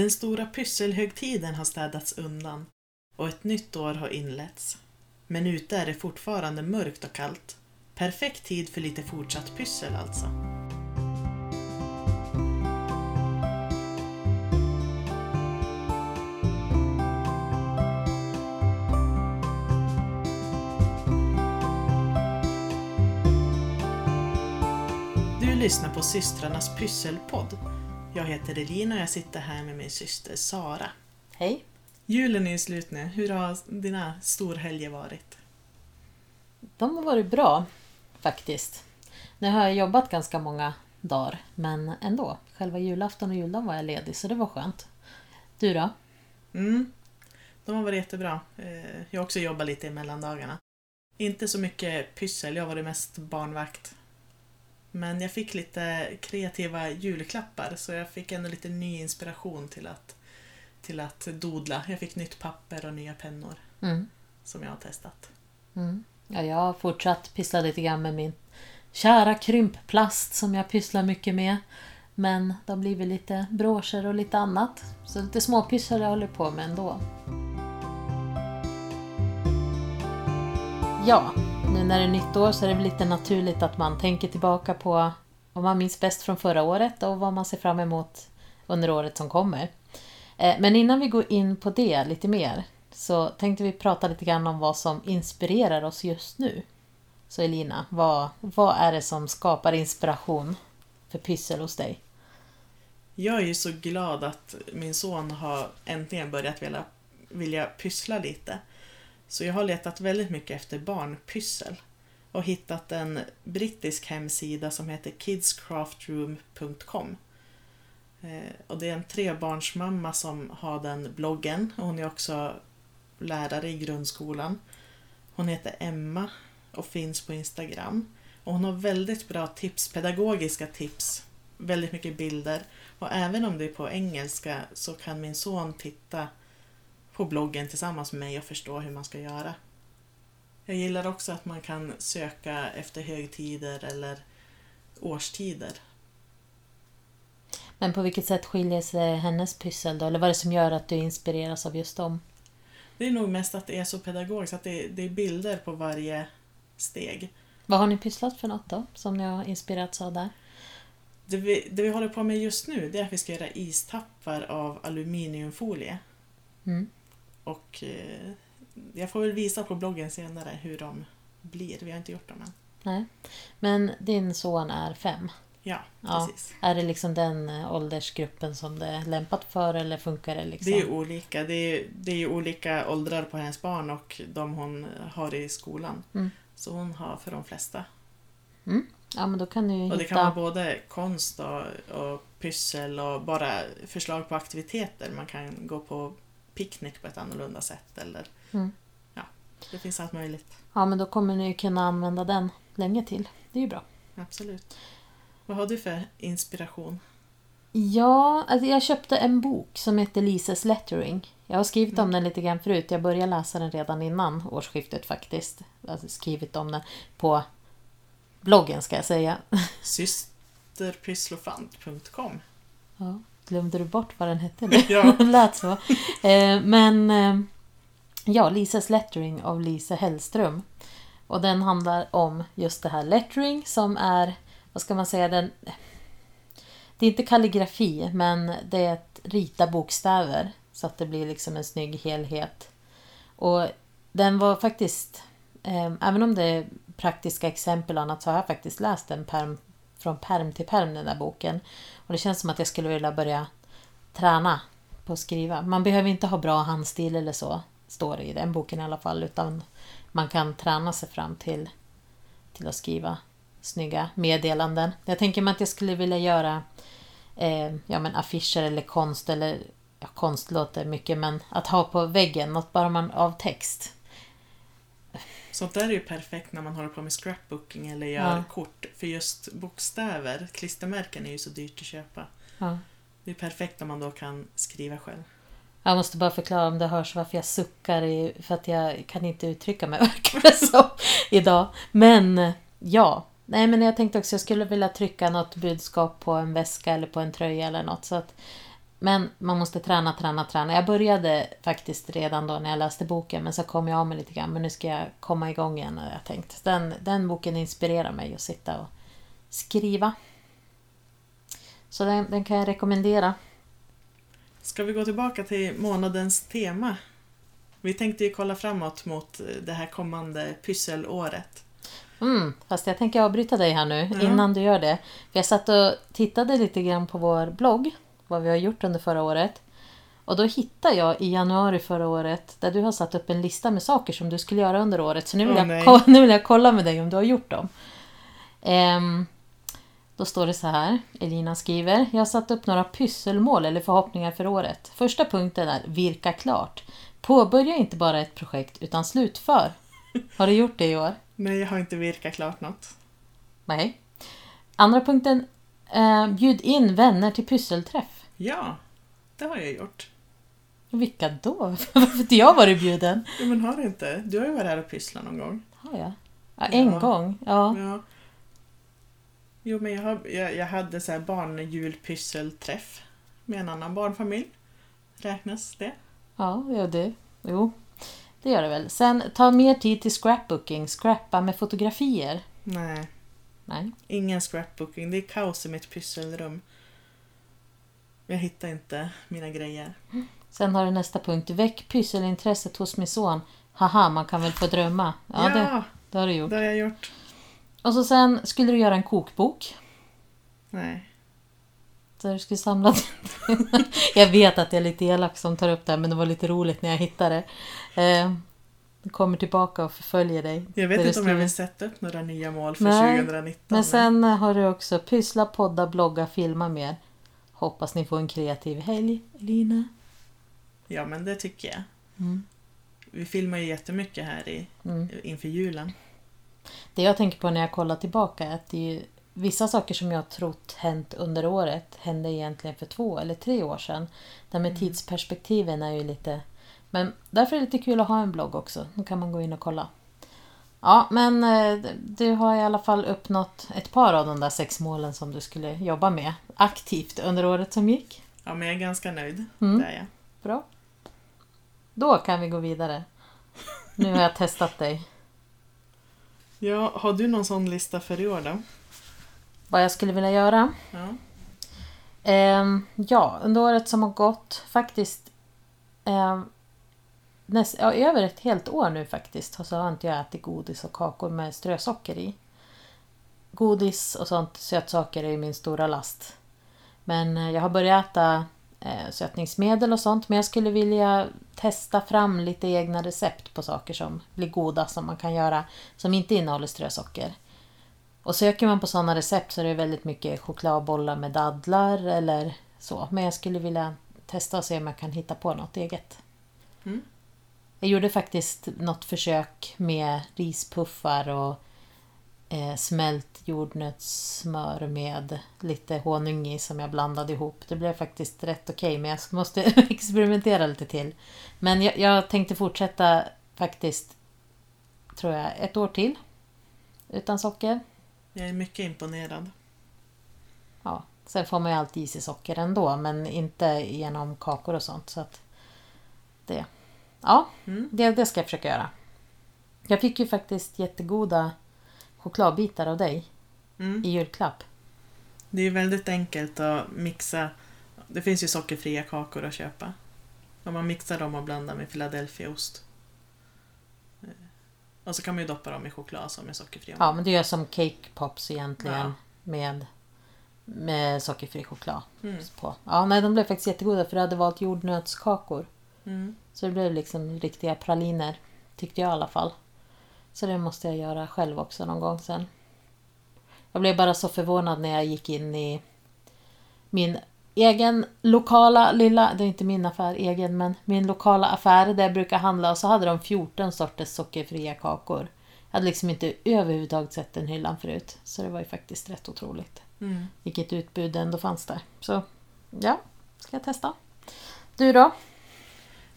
Den stora pysselhögtiden har städats undan och ett nytt år har inletts. Men ute är det fortfarande mörkt och kallt. Perfekt tid för lite fortsatt pyssel alltså. Du lyssnar på systrarnas pysselpodd. Jag heter Elina och jag sitter här med min syster Sara. Hej. Julen är ju slut nu. Hur har dina storhelger varit? De har varit bra faktiskt. Nu har jag jobbat ganska många dagar men ändå. Själva julafton och juldagen var jag ledig så det var skönt. Du då? Mm, de har varit jättebra. Eh, Jag har också jobbat lite i mellandagarna. Inte så mycket pyssel, jag har varit mest barnvakt. Men jag fick lite kreativa julklappar så jag fick ändå lite ny inspiration till att, till att dodla. Jag fick nytt papper och nya pennor Mm. som jag har testat. Mm. Ja, jag har fortsatt pyssla lite grann med min kära krympplast som jag pysslar mycket med. Men det har blivit lite broscher och lite annat. Så lite småpyssel jag håller på med ändå. Ja, nu när det är nytt år så är det lite naturligt att man tänker tillbaka på vad man minns bäst från förra året och vad man ser fram emot under året som kommer. Eh, men innan vi går in på det lite mer så tänkte vi prata lite grann om vad som inspirerar oss just nu. Så Elina, vad, vad är det som skapar inspiration för pyssel hos dig? Jag är ju så glad att min son har äntligen börjat vilja, vilja pyssla lite. Så jag har letat väldigt mycket efter barnpyssel och hittat en brittisk hemsida som heter kidscraftroom.com. Eh, och det är en trebarnsmamma som har den bloggen och hon är också lärare i grundskolan. Hon heter Emma och finns på Instagram. Och hon har väldigt bra tips, pedagogiska tips, väldigt mycket bilder. Och även om det är på engelska så kan min son titta på bloggen tillsammans med mig och förstå hur man ska göra. Jag gillar också att man kan söka efter högtider eller årstider. Men på vilket sätt skiljer sig hennes pyssel då? Eller vad är det som gör att du inspireras av just dem? Det är nog mest att det är så pedagogiskt, att det, det är bilder på varje steg. Vad har ni pysslat för något då? Som ni har inspirerats av där? Det vi, det vi håller på med just nu det är att vi ska göra istappar av aluminiumfolie. Mm. Och eh, jag får väl visa på bloggen senare hur de blir. Vi har inte gjort dem än. Nej. Men din son är fem. Ja, Ja. precis. Är det liksom den eh, åldersgruppen som det är lämpat för eller funkar det liksom? Det är olika. Det är, det är olika åldrar på hennes barn och de hon har i skolan. Mm. Så hon har för de flesta. Ja men då kan du Och det kan vara både konst och, och pyssel och bara förslag på aktiviteter. Man kan gå på picknick på ett annorlunda sätt eller Mm. ja, det finns allt möjligt. Ja men då kommer ni kunna använda den länge till. Det är ju bra. Absolut. Vad har du för inspiration? Ja, alltså jag köpte en bok som heter Lises Lettering. Jag har skrivit om den lite grann förut. Jag började läsa den redan innan årsskiftet faktiskt. Har skrivit om den på bloggen ska jag säga. Systerpysslofant.com Ja, glömde du bort vad den hette nu? Ja. Lät så. Eh, Men eh, ja, Lises Lettering av Lise Hellström. Och den handlar om just det här lettering som är, vad ska man säga, den... Det är inte kalligrafi men det är att rita bokstäver så att det blir liksom en snygg helhet. Och den var faktiskt, eh, även om det är praktiska exempel och annat så har jag faktiskt läst den perm, från perm till perm den där boken. Och det känns som att jag skulle vilja börja träna på att skriva. Man behöver inte ha bra handstil eller så, står det i den boken i alla fall, utan man kan träna sig fram till, till att skriva snygga meddelanden. Jag tänker mig att jag skulle vilja göra eh, ja, men affischer eller konst, eller ja, konst låter mycket, men att ha på väggen, något bara man av text. Sånt där är ju perfekt när man håller på med scrapbooking eller gör Ja. kort. För just bokstäver, klistermärken är ju så dyrt att köpa. Ja. Det är perfekt om man då kan skriva själv. Jag måste bara förklara om det hörs varför jag suckar i, för att jag kan inte uttrycka mig verkar det som idag. Men ja, nej men jag tänkte också jag skulle vilja trycka något budskap på en väska eller på en tröja eller något. Så att Men man måste träna, träna, träna. Jag började faktiskt redan då när jag läste boken men så kom jag av mig lite grann. Men nu ska jag komma igång igen har jag tänkt. Den, den boken inspirerar mig att sitta och skriva. Så den, den kan jag rekommendera. Ska vi gå tillbaka till månadens tema? Vi tänkte ju kolla framåt mot det här kommande pysselåret. Mm, fast jag tänker avbryta dig här nu Ja. innan du gör det. För jag satt och tittade lite grann på vår blogg, vad vi har gjort under förra året. Och då hittade jag i januari förra året där du har satt upp en lista med saker som du skulle göra under året. Så nu vill, Åh, jag, nej. ko- nu vill jag kolla med dig om du har gjort dem. Ehm, då står det så här, Elina skriver. Jag har satt upp några pysselmål eller förhoppningar för året. Första punkten är virka klart. Påbörja inte bara ett projekt utan slutför. Har du gjort det i år? Nej, jag har inte virkat klart något. Nej. Andra punkten. Eh, bjud in vänner till pysselträff. Ja, det har jag gjort. Vilka då? Varför inte jag varit bjuden? Ja, men har du inte? Du har ju varit här och pysslat någon gång. Har jag? Ja, en Ja. gång. Ja. Ja. Jo, men jag, har, jag, jag hade så här barnjulpysselträff med en annan barnfamilj. Räknas det? Ja, ja det. Jo, det gör det väl. Sen, ta mer tid till scrapbooking. Scrappa med fotografier. Nej, Nej. ingen scrapbooking. Det är kaos i mitt pysselrum. Jag hittar inte mina grejer. Sen har du nästa punkt. Väck pysselintresset hos min son. Haha, man kan väl få drömma. Ja, Det, ja det har du gjort. det har jag gjort. Och så sen skulle du göra en kokbok. Nej. Så du skulle samla Jag vet att jag är lite elak som tar upp det här, men det var lite roligt när jag hittade det. Eh, det kommer tillbaka och förföljer dig. Jag vet Där inte det om jag skriver- vill sätta upp några nya mål för Nej, 2019. Men sen har du också pyssla, podda, blogga, filma mer. Hoppas ni får en kreativ helg, Elina. Ja, men det tycker jag. Mm. Vi filmar ju jättemycket här i, Mm. inför julen. Det jag tänker på när jag kollar tillbaka är att det är ju vissa saker som jag trott hänt under året hände egentligen för två eller tre år sedan. Det här med tidsperspektiven är ju lite... Men därför är det lite kul att ha en blogg också. Då kan man gå in och kolla. Ja, men eh, du har i alla fall uppnått ett par av de där sex målen som du skulle jobba med aktivt under året som gick. Ja, men jag är ganska nöjd. Mm. Det är jag. Bra. Då kan vi gå vidare. Nu har jag testat dig. Ja, har du någon sån lista för i år då? Vad jag skulle vilja göra? Ja. Ehm, ja, under året som har gått faktiskt ehm, näst, ja, över ett helt år nu faktiskt så har inte jag ätit godis och kakor med strösocker i. Godis och sånt sötsaker är min stora last. Men eh, jag har börjat äta eh, sötningsmedel och sånt men jag skulle vilja testa fram lite egna recept på saker som blir goda som man kan göra som inte innehåller strösocker. Och söker man på sådana recept så är det väldigt mycket chokladbollar med dadlar eller så. Men jag skulle vilja testa och se om jag kan hitta på något eget. Mm. Jag gjorde faktiskt något försök med rispuffar och eh, smält jordnötssmör med lite honung i som jag blandade ihop. Det blev faktiskt rätt okej men jag måste experimentera lite till. Men jag, jag tänkte fortsätta faktiskt, tror jag, ett år till. Utan socker. Jag är mycket imponerad. Ja, sen får man ju alltid i sig socker ändå, men inte genom kakor och sånt. Så att det. Ja, Mm. det, det ska jag försöka göra. Jag fick ju faktiskt jättegoda chokladbitar av dig Mm. i julklapp. Det är ju väldigt enkelt att mixa. Det finns ju sockerfria kakor att köpa. Om man mixar dem och blandar med Philadelphiaost. Eh, Och så kan man ju doppa dem i choklad som är sockerfria. Ja, men det gör som cake pops egentligen Ja. med, med sockerfri choklad Mm. på. Ja, nej, de blev faktiskt jättegoda för jag hade valt jordnötskakor. Mm. Så det blev liksom riktiga praliner. Tyckte jag i alla fall. Så det måste jag göra själv också någon gång sen. Jag blev bara så förvånad när jag gick in i min egen lokala lilla, det är inte min affär egen, men min lokala affär där jag brukar handla och så hade de 14 sorters sockerfria kakor. Jag hade liksom inte överhuvudtaget sett den hyllan förut. Så det var ju faktiskt rätt otroligt. Mm. Vilket utbud det ändå fanns där. Så ja, ska jag testa. Du då?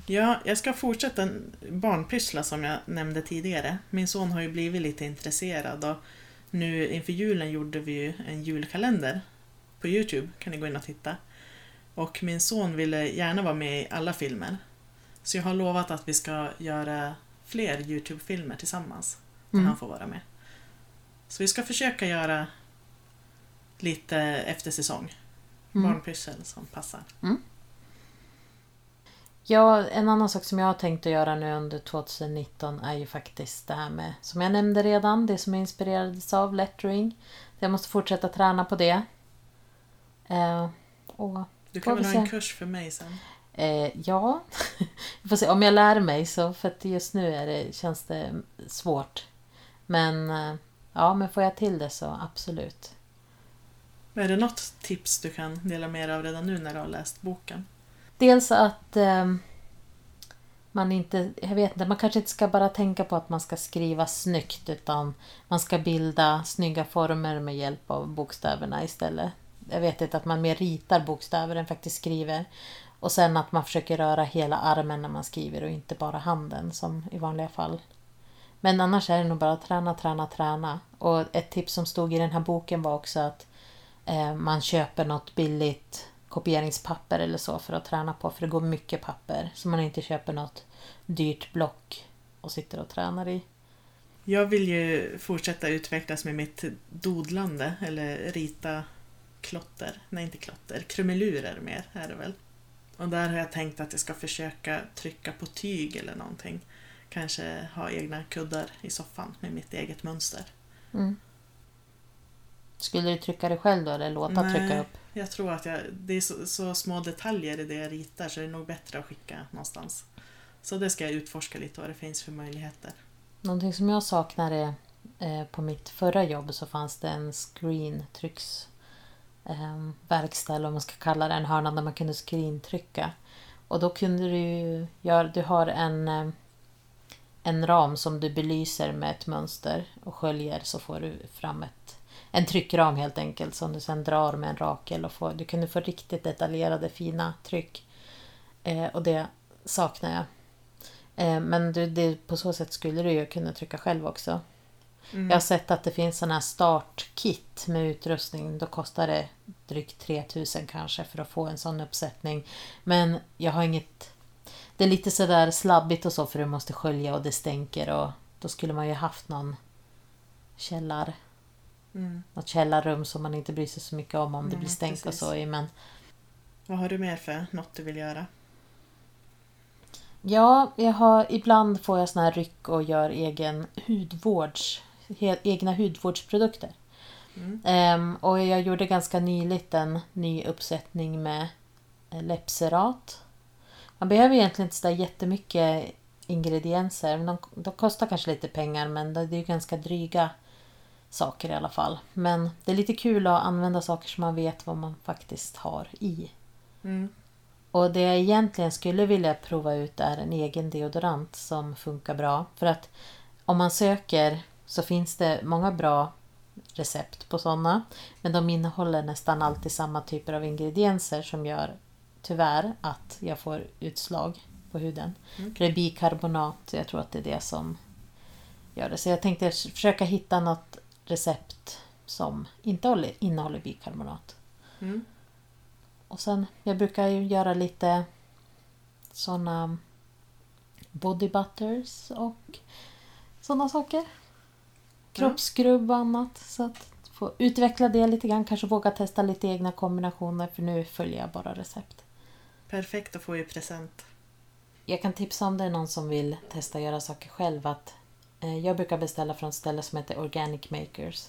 Ja, jag ska fortsätta barnpyssla som jag nämnde tidigare. Min son har ju blivit lite intresserad och nu inför julen gjorde vi ju en julkalender på Youtube, kan ni gå in och titta. Och min son ville gärna vara med i alla filmer. Så jag har lovat att vi ska göra fler Youtube-filmer tillsammans. Där Mm. han får vara med. Så vi ska försöka göra lite efter säsong. Mm. Barnpyssel som passar. Ja, en annan sak som jag har tänkt att göra nu under 2019 är ju faktiskt det här med, som jag nämnde redan, det som jag inspirerades av, lettering. Jag måste fortsätta träna på det. Eh, och, Du kan väl ha en kurs för mig sen? eh, ja, vi får se om jag lär mig så, för att just nu är det, känns det svårt. Men eh, ja, men får jag till det så absolut. Är det något tips du kan dela med dig av redan nu när du har läst boken? Dels att eh, man inte, jag vet inte, man kanske inte ska bara tänka på att man ska skriva snyggt utan man ska bilda snygga former med hjälp av bokstäverna istället. Jag vet inte, att man mer ritar bokstäver än faktiskt skriver. Och sen att man försöker röra hela armen när man skriver och inte bara handen som i vanliga fall. Men annars är det nog bara att träna, träna, träna. Och ett tips som stod i den här boken var också att eh, man köper något billigt kopieringspapper eller så för att träna på. För det går mycket papper. Så man inte köper något dyrt block och sitter och tränar i. Jag vill ju fortsätta utvecklas med mitt dodlande eller rita klotter. Nej, inte klotter. Krumelurer mer är det väl. Och där har jag tänkt att jag ska försöka trycka på tyg eller någonting. Kanske ha egna kuddar i soffan med mitt eget mönster. Mm. Skulle du trycka det själv då eller låta Nej. trycka upp? Jag tror att jag, det är så, så små detaljer i det jag ritar så det är nog bättre att skicka någonstans. Så det ska jag utforska lite vad det finns för möjligheter. Någonting som jag saknar är eh, på mitt förra jobb så fanns det en screentrycks eh, verkstad eller vad man ska kalla det, en hörna där man kunde screentrycka. Och då kunde du ju göra, du har en, eh, en ram som du belyser med ett mönster och sköljer så får du fram ett, en tryckram helt enkelt som du sen drar med en rakel och får, du kunde få riktigt detaljerade fina tryck. Eh, och det saknar jag. Eh, Men du, det, på så sätt skulle du ju kunna trycka själv också. Mm. Jag har sett att det finns sådana här startkit med utrustning. Då kostar det drygt 3000 kanske för att få en sån uppsättning. Men jag har inget... Det är lite sådär slabbigt och så för du måste skölja och det stänker och då skulle man ju haft någon källar, Mm. något källarrum som man inte bryr sig så mycket om om det Nej, blir stänk och precis. så i. Men Vad har du mer för något du vill göra? Ja, jag har, ibland får jag såna här ryck och gör egen hudvårds, he, egna hudvårdsprodukter. Mm. Ehm, och jag gjorde ganska nyligt en ny uppsättning med eh, läppserat. Man behöver egentligen inte så där jättemycket ingredienser. De, de kostar kanske lite pengar men det det är ju ganska dryga saker i alla fall. Men det är lite kul att använda saker som man vet vad man faktiskt har i. Mm. Och det jag egentligen skulle vilja prova ut är en egen deodorant som funkar bra. För att om man söker så finns det många bra recept på sådana. Men de innehåller nästan alltid samma typer av ingredienser som gör tyvärr att jag får utslag på huden. Mm. För det är bikarbonat, jag tror att det är det som gör det. Så jag tänkte försöka hitta något recept som inte håller- innehåller bikarbonat. Mm. Och sen, jag brukar ju göra lite såna body butters och sådana saker. Kroppsskrubb och annat. Så att få utveckla det lite grann. Kanske våga testa lite egna kombinationer för nu följer jag bara recept. Perfekt att få i present. Jag kan tipsa om det är någon som vill testa att göra saker själv. Att, Eh, jag brukar beställa från ett ställe som heter Organic Makers.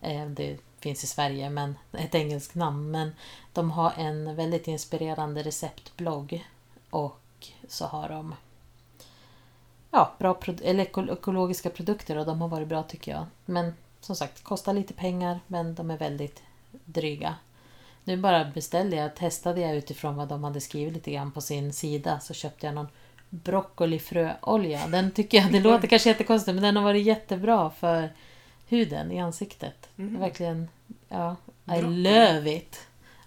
Eh, det finns i Sverige, men ett engelskt namn. Men de har en väldigt inspirerande receptblogg. Och så har de ja, bra pro- eller ekologiska produkter och de har varit bra tycker jag. Men som sagt, kostar lite pengar men de är väldigt dryga. Nu bara beställde jag, testade jag utifrån vad de hade skrivit lite grann på sin sida så köpte jag någon broccolifröolja. Den tycker jag, det låter kanske jättekonstigt men den har varit jättebra för huden i ansiktet. Mhm. Verkligen, ja, I Broccoli. love it.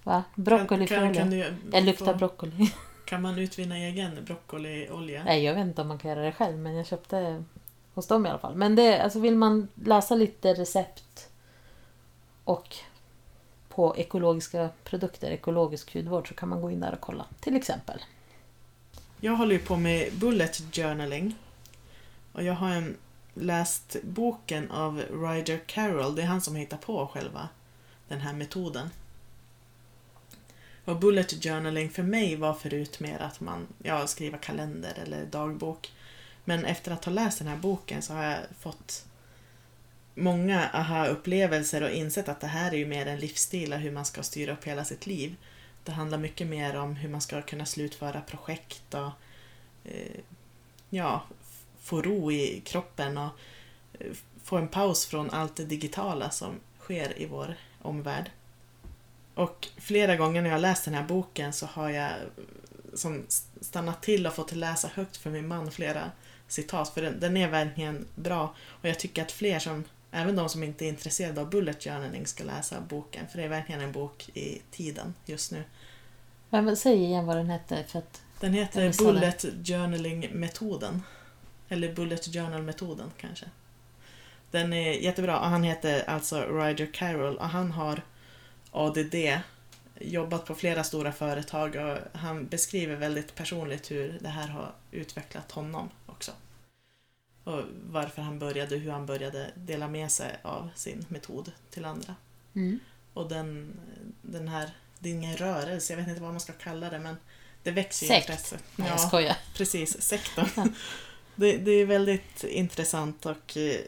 Va? Kan, kan, Broccolifröolja. kan, Jag luktar få- broccoli. kan man utvinna egen broccoliolja? Nej, jag vet inte om man kan göra det själv men jag köpte hos dem i alla fall. Men det, alltså vill man läsa lite recept och på ekologiska produkter, ekologisk hudvård, så kan man gå in där och kolla. Till exempel. Jag håller ju på med bullet journaling. Och jag har en, läst boken av Ryder Carroll. Det är han som hittar på själva den här metoden. Och bullet journaling för mig var förut mer att man ja, skriva kalender eller dagbok. Men efter att ha läst den här boken så har jag fått många aha-upplevelser och insett att det här är ju mer en livsstil och hur man ska styra upp hela sitt liv. Det handlar mycket mer om hur man ska kunna slutföra projekt och eh, ja, få ro i kroppen och eh, få en paus från allt det digitala som sker i vår omvärld. Och flera gånger när jag har läst den här boken så har jag eh, som stannat till och fått läsa högt för min man flera citat, för den, den är verkligen bra. Och jag tycker att fler som, även de som inte är intresserade av bullet journaling, ska läsa boken, för det är verkligen en bok i tiden just nu. Men säg igen vad den hette. För att Den heter. Bullet Journaling-metoden. Eller Bullet Journal-metoden kanske. Den är jättebra och han heter alltså Ryder Carroll och han har ADD, jobbat på flera stora företag och han beskriver väldigt personligt hur det här har utvecklat honom. Och varför han började, hur han började dela med sig av sin metod till andra. mm. Och den, den här, det är ingen rörelse, jag vet inte vad man ska kalla det men det växer ju intresset. Nej, jag skojar. Precis, sektorn. det, det är väldigt intressant och eh,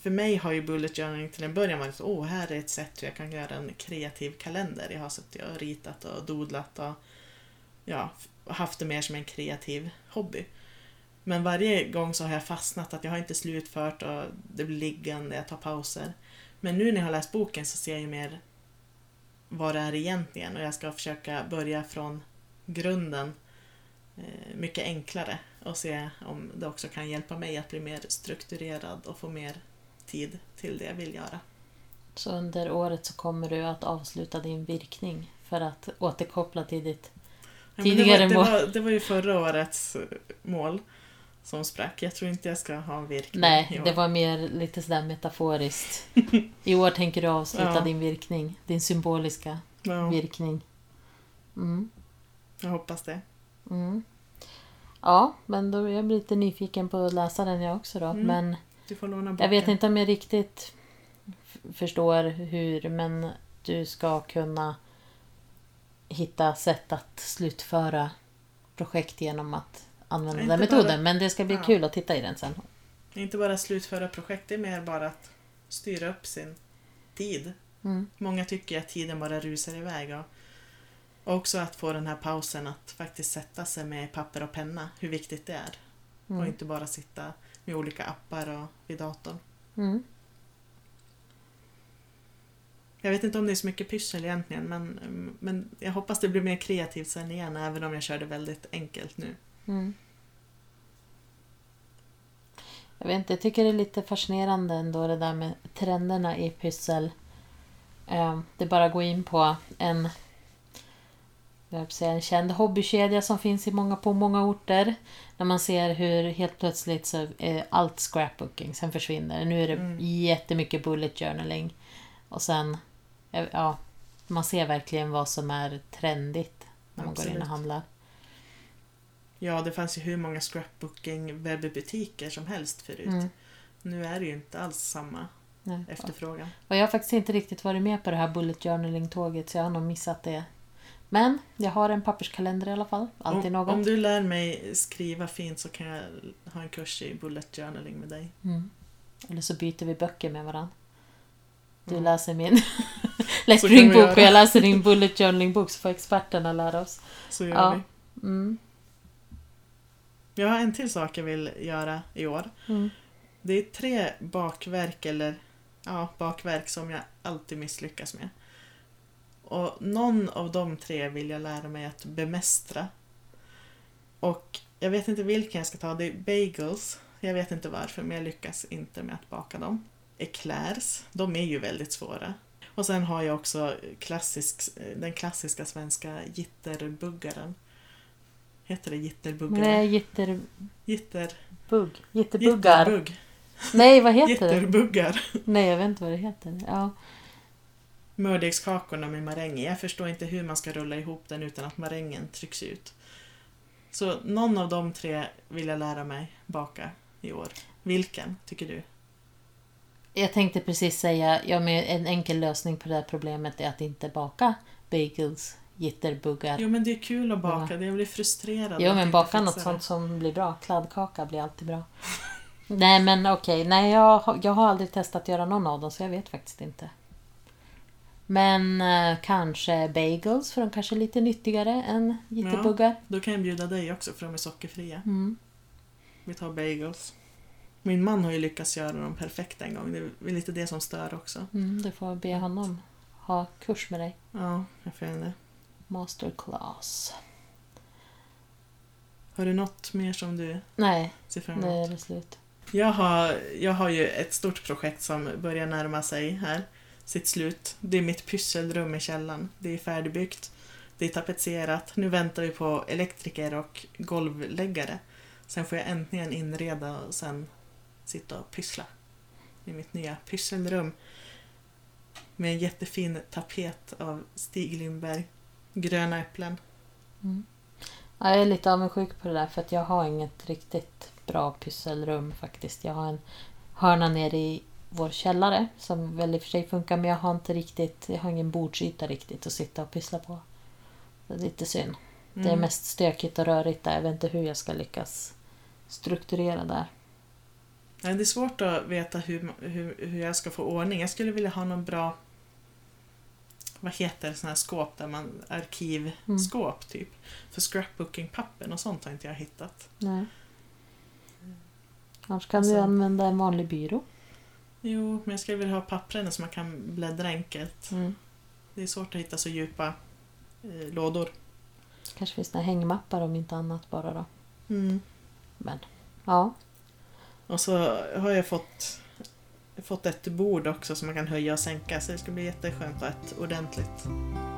för mig har ju bullet journaling till en början varit åh, här är ett sätt hur jag kan göra en kreativ kalender. Jag har suttit och ritat och dodlat och ja, haft det mer som en kreativ hobby. Men varje gång så har jag fastnat att jag har inte slutfört och det blir liggande, jag tar pauser. Men nu när jag har läst boken så ser jag ju mer vad det är egentligen och jag ska försöka börja från grunden eh, mycket enklare och se om det också kan hjälpa mig att bli mer strukturerad och få mer tid till det jag vill göra. Så under året så kommer du att avsluta din virkning för att återkoppla till ditt... Ja, Tidigare det, var, mål. det, var, det var ju förra årets mål som sprack. Jag tror inte jag ska ha en virkning Nej, det var mer lite sådär metaforiskt. I år tänker du avsluta Ja. din virkning. Din symboliska ja, virkning. Mm. Jag hoppas det. Mm. Ja, men då jag blir lite nyfiken på att läsa den jag också då. Mm. Men jag vet inte om jag riktigt förstår hur, men du ska kunna hitta sätt att slutföra projekt genom att använda Inte den metoden. bara- Men det ska bli Ja. kul att titta i den sen. Inte bara slutföra projekt, det är mer bara att styra upp sin tid. Mm. Många tycker att tiden bara rusar iväg. Och och också att få den här pausen att faktiskt sätta sig med papper och penna, hur viktigt det är. Och Mm. inte bara sitta med olika appar och vid datorn. Mm. Jag vet inte om det är så mycket pyssel egentligen men, men jag hoppas det blir mer kreativt sen igen även om jag kör det väldigt enkelt nu. Mm. Jag vet inte, jag tycker det är lite fascinerande ändå det där med trenderna i pyssel. Eh, Det är bara att gå in på en, säga, en känd hobbykedja som finns i många, på många orter. När man ser hur helt plötsligt så är allt scrapbooking, sen försvinner. Nu är det Mm. jättemycket bullet journaling. Och sen, ja, man ser verkligen vad som är trendigt när man går in Absolut. och handlar. Ja, det fanns ju hur många scrapbooking webbutiker som helst förut. Mm. Nu är det ju inte alls samma Nej. efterfrågan. Och jag har faktiskt inte riktigt varit med på det här bullet journaling-tåget så jag har nog missat det. Men jag har en papperskalender i alla fall. Alltid om, något. om du lär mig skriva fint så kan jag ha en kurs i bullet journaling med dig. Mm. Eller så byter vi böcker med varandra. Du Mm. läser min göra. och jag läser din bullet journaling-bok så får experterna lära oss. Så gör Ja. vi. Mm. Jag har en till sak jag vill göra i år. Mm. Det är tre bakverk eller ja, bakverk som jag alltid misslyckas med. Och någon av de tre vill jag lära mig att bemästra. Och jag vet inte vilken jag ska ta. Det är bagels. Jag vet inte varför men jag lyckas inte med att baka dem. Eclairs. De är ju väldigt svåra. Och sen har jag också klassisk, den klassiska svenska jitterbuggaren. Heter det jitterbuggare? Nej, jitterbugg. Jitter, Jitterbuggar. jitterbugg. Nej, vad heter det? Jitterbuggar. Nej, jag vet inte vad det heter. Ja. mördegskakorna med maräng. Jag förstår inte hur man ska rulla ihop den utan att marängen trycks ut. Så någon av de tre vill jag lära mig baka i år. Vilken, tycker du? Jag tänkte precis säga, ja, men en enkel lösning på det här problemet är att inte baka bagels, jitterbuggar. Jo men det är kul att baka, jag blir frustrerad. Jo men baka något det. sånt som blir bra. Kladdkaka blir alltid bra. Nej men okej, nej jag, jag har aldrig testat att göra någon av dem så jag vet faktiskt inte. Men eh, kanske bagels för de kanske är lite nyttigare än jitterbuggar. Då kan jag bjuda dig också för de är sockerfria. Mm. Vi tar bagels. Min man har ju lyckats göra dem perfekt en gång. Det är lite det som stör också. Mm, du får be honom ha kurs med dig. Ja, jag får göra det. Masterclass. Har du något mer som du Nej, ser fram emot? är det slut. Jag har, jag har ju ett stort projekt som börjar närma sig här. Sitt slut. Det är mitt pysselrum i källaren. Det är färdigbyggt. Det är tapetserat. Nu väntar vi på elektriker och golvläggare. Sen får jag äntligen inreda och sen sitta och pyssla. I mitt nya pysselrum. Med en jättefin tapet av Stig Lindberg. Gröna äpplen. Ja, jag är lite avundsjuk på det där för att jag har inget riktigt bra pysselrum faktiskt. Jag har en hörna nere i vår källare som väl i och för sig funkar men jag har inte riktigt, jag har ingen bordsyta riktigt att sitta och pyssla på. Det är lite synd. Det är Mm. mest stökigt och rörigt där. Jag vet inte hur jag ska lyckas strukturera där. Nej, det är svårt att veta hur, hur, hur jag ska få ordning. Jag skulle vilja ha någon bra vad heter sådana här skåp där man arkivskåp typ. För scrapbooking-pappen och sånt har inte jag hittat. Nej. Annars kan Och du använda en vanlig byrå. Jo, men jag skulle vilja ha pappren så man kan bläddra enkelt. Mm. Det är svårt att hitta så djupa eh, lådor. Kanske finns några hängmappar om inte annat bara då. Mm. Men ja, Och så har jag fått, fått ett bord också som man kan höja och sänka så det ska bli jätteskönt att ha ett ordentligt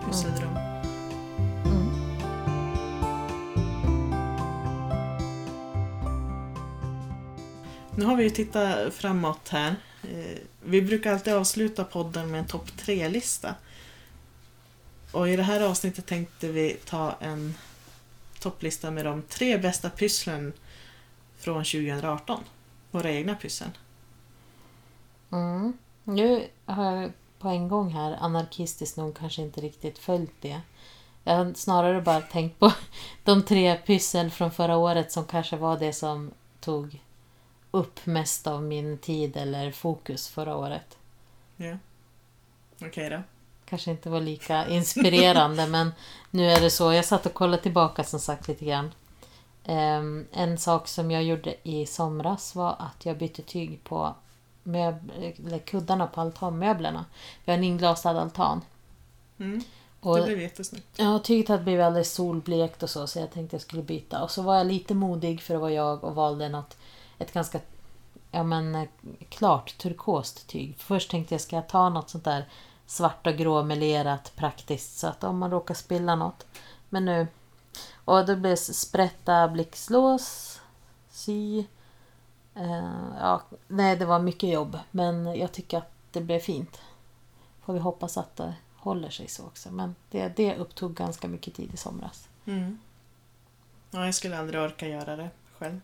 pysselrum. mm. Nu har vi ju tittat framåt här. Eh, vi brukar alltid avsluta podden med en topp tre-lista. Och i det här avsnittet tänkte vi ta en topplista med de tre bästa pysslen från 2018. Våra egna pyssel. Mm. Nu har jag på en gång här, anarkistiskt nog, kanske inte riktigt följt det. Jag har snarare bara tänkt på de tre pyssel från förra året som kanske var det som tog upp mest av min tid eller fokus förra året. Ja. Okej då. Kanske inte var lika inspirerande men nu är det så. Jag satt och kollade tillbaka som sagt lite grann. Ehm, en sak som jag gjorde i somras var att jag bytte tyg på möb- eller kuddarna på altanmöblerna. Vi har en inglasad altan. Mm. Och, Det blev jättesnyggt. ja, tyget hade blivit alldeles solblekt och så så jag tänkte jag skulle byta. Och så var jag lite modig för att vara jag och valde något, ett ganska ja, men, klart turkost tyg. Först tänkte jag ska jag ta något sånt där svart och grå melerat praktiskt så att om man råkar spilla något. Men nu... Och det blev sprätta blixtlås, sy. Eh, ja, nej, det var mycket jobb men jag tycker att det blev fint. Får vi hoppas att det håller sig så också. Men det, det upptog ganska mycket tid i somras. Mm. Ja, jag skulle aldrig orka göra det själv.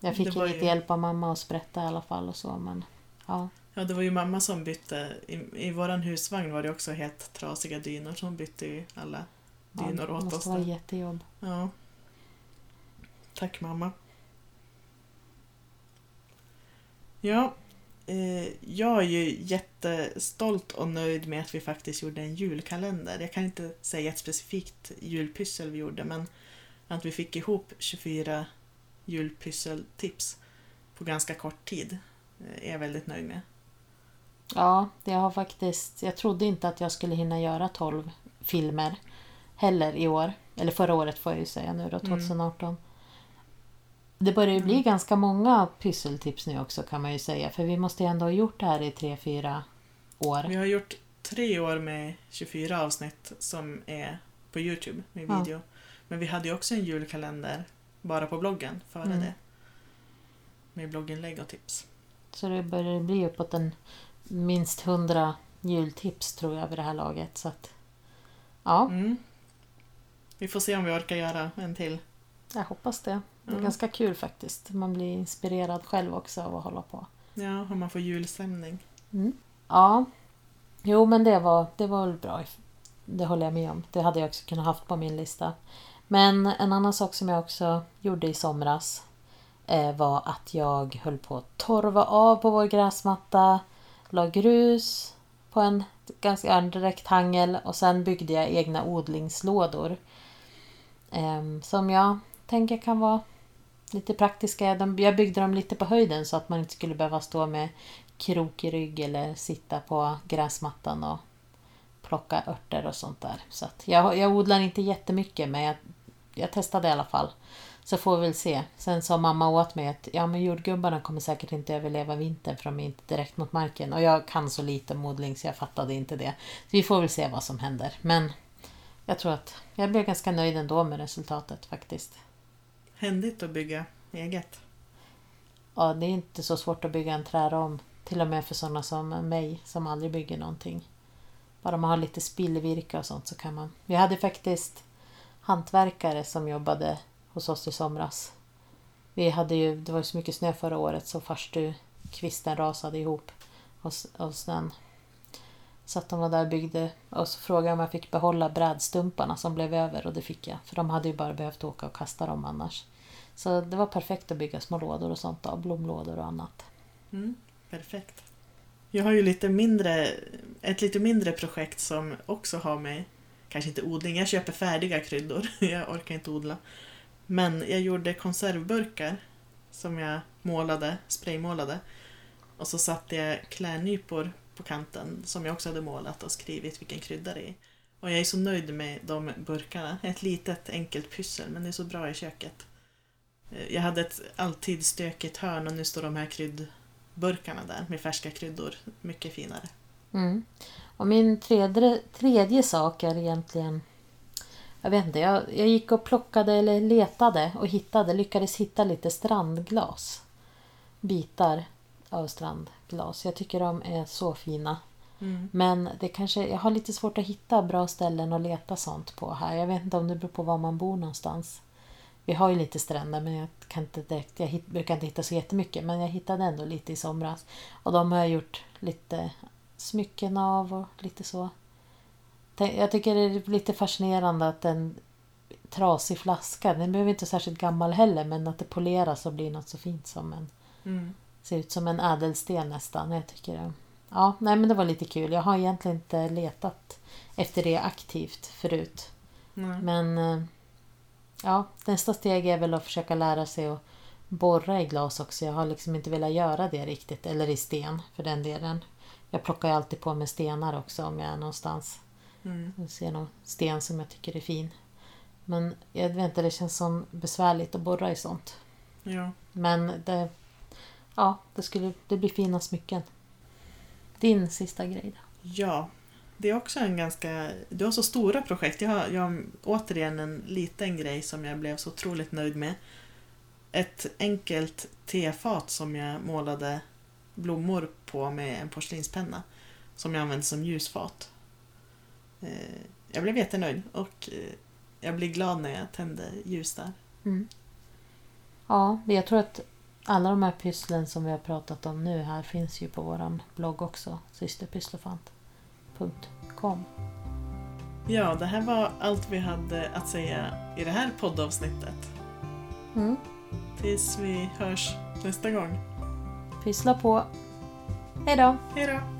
Jag fick Det var lite ju- hjälp av mamma att sprätta i alla fall och så men ja. Ja, det var ju mamma som bytte. I, i våran husvagn var det också helt trasiga dynor som bytte ju alla ja dynor det åt oss. måste vara jättejobb. Ja. Tack mamma. Ja, eh, jag är ju jättestolt och nöjd med att vi faktiskt gjorde en julkalender. Jag kan inte säga ett specifikt julpyssel vi gjorde men att vi fick ihop 24 julpysseltips på ganska kort tid eh, är jag väldigt nöjd med. Ja, det har faktiskt... Jag trodde inte att jag skulle hinna göra 12 filmer heller i år. Eller förra året får jag ju säga nu då, Mm. 2018. Det börjar ju bli ganska många pysseltips nu också kan man ju säga. För vi måste ju ändå ha gjort det här i tre fyra år. Vi har gjort tre år med 24 avsnitt som är på Youtube med Ja. video. Men vi hade ju också en julkalender bara på bloggen före Mm. det. Med blogginlägg och tips. Så det börjar bli uppåt en minst 100 jultips tror jag vid det här laget. Så att, ja, Mm. Vi får se om vi orkar göra en till. jag hoppas det. Det är Ja. ganska kul faktiskt. Man blir inspirerad själv också av att hålla på. Ja, om man får julstämning. Ja, jo men det var, det var väl bra. Det håller jag med om. Det hade jag också kunnat haft på min lista. Men en annan sak som jag också gjorde i somras eh, var att jag höll på att torva av på vår gräsmatta, la grus på en ganska en rektangel och sen byggde jag egna odlingslådor. Ehm, som jag tänker kan vara lite praktiska. De, jag byggde dem lite på höjden så att man inte skulle behöva stå med krokig rygg eller sitta på gräsmattan och plocka örter och sånt där. Så att jag, jag odlar inte jättemycket men jag, jag testade i alla fall. Så får vi väl se. Sen sa mamma åt mig att ja, men jordgubbarna kommer säkert inte överleva vintern för de är inte direkt mot marken. Och jag kan så lite om odling så jag fattade inte det. Så vi får väl se vad som händer. Men jag tror att jag blev ganska nöjd ändå med resultatet faktiskt. Händigt att bygga eget. Ja, det är inte så svårt att bygga en träram. Till och med för sådana som mig som aldrig bygger någonting. Bara man har lite spillvirke och sånt så kan man. Vi hade faktiskt hantverkare som jobbade hos oss i somras. Vi hade ju, det var ju så mycket snö förra året så farstukvisten rasade ihop hos, hos den. Så att de var där och byggde och så frågade jag om jag fick behålla brädstumparna som blev över och det fick jag. För de hade ju bara behövt åka och kasta dem annars. Så det var perfekt att bygga små lådor och sånt av, blomlådor och annat. Mm, perfekt. Jag har ju lite mindre, ett lite mindre projekt som också har med, kanske inte odling, jag köper färdiga kryddor. Jag orkar inte odla. Men jag gjorde konservburkar som jag målade, spraymålade. Och så satte jag klädnypor på kanten som jag också hade målat och skrivit vilken krydda det är. Och jag är så nöjd med de burkarna. Ett litet enkelt pyssel men det är så bra i köket. Eh, Jag hade ett alltid stökigt hörn och nu står de här kryddburkarna där med färska kryddor. Mycket finare. Mm. Och min tredje, tredje sak är egentligen... Jag vet inte, jag, jag gick och plockade eller letade och hittade, lyckades hitta lite strandglas. Bitar av strandglas. Jag tycker de är så fina. Mm. Men det kanske, jag har lite svårt att hitta bra ställen att leta sånt på här. Jag vet inte om det beror på var man bor någonstans. Vi har ju lite stränder men jag kan inte direkt, jag hit, brukar inte hitta så jättemycket men jag hittade ändå lite i somras. Och de har jag gjort lite smycken av och lite så. Jag tycker det är lite fascinerande att en trasig flaska, den behöver inte vara särskilt gammal heller men att det poleras och blir något så fint som en Mm. Ser ut som en ädelsten nästan. Jag tycker det. Ja, nej men det var lite kul. Jag har egentligen inte letat efter det aktivt förut. Nej. Men eh, ja, nästa steg är väl att försöka lära sig att borra i glas också. Jag har liksom inte velat göra det riktigt. Eller i sten för den delen. Jag plockar ju alltid på mig stenar också om jag är någonstans. Mm. Jag ser någon sten som jag tycker är fin. Men jag vet inte, det känns som besvärligt att borra i sånt. Ja. Men det, ja, det, skulle, det blir fina smycken. Din sista grej då? ja. Det är också en ganska... Du har så stora projekt. Jag har, jag har återigen en liten grej som jag blev så otroligt nöjd med. Ett enkelt tefat som jag målade blommor på med en porslinspenna. Som jag använde som ljusfat. Eh, jag blev jättenöjd och eh, jag blir glad när jag tänder ljus där. Mm. Ja, jag tror att alla de här pysslen som vi har pratat om nu här finns ju på vår blogg också systerpysslofant.com Ja, det här var allt vi hade att säga i det här poddavsnittet. mm. Tills vi hörs nästa gång. Pyssla på! Hej då! Hej då!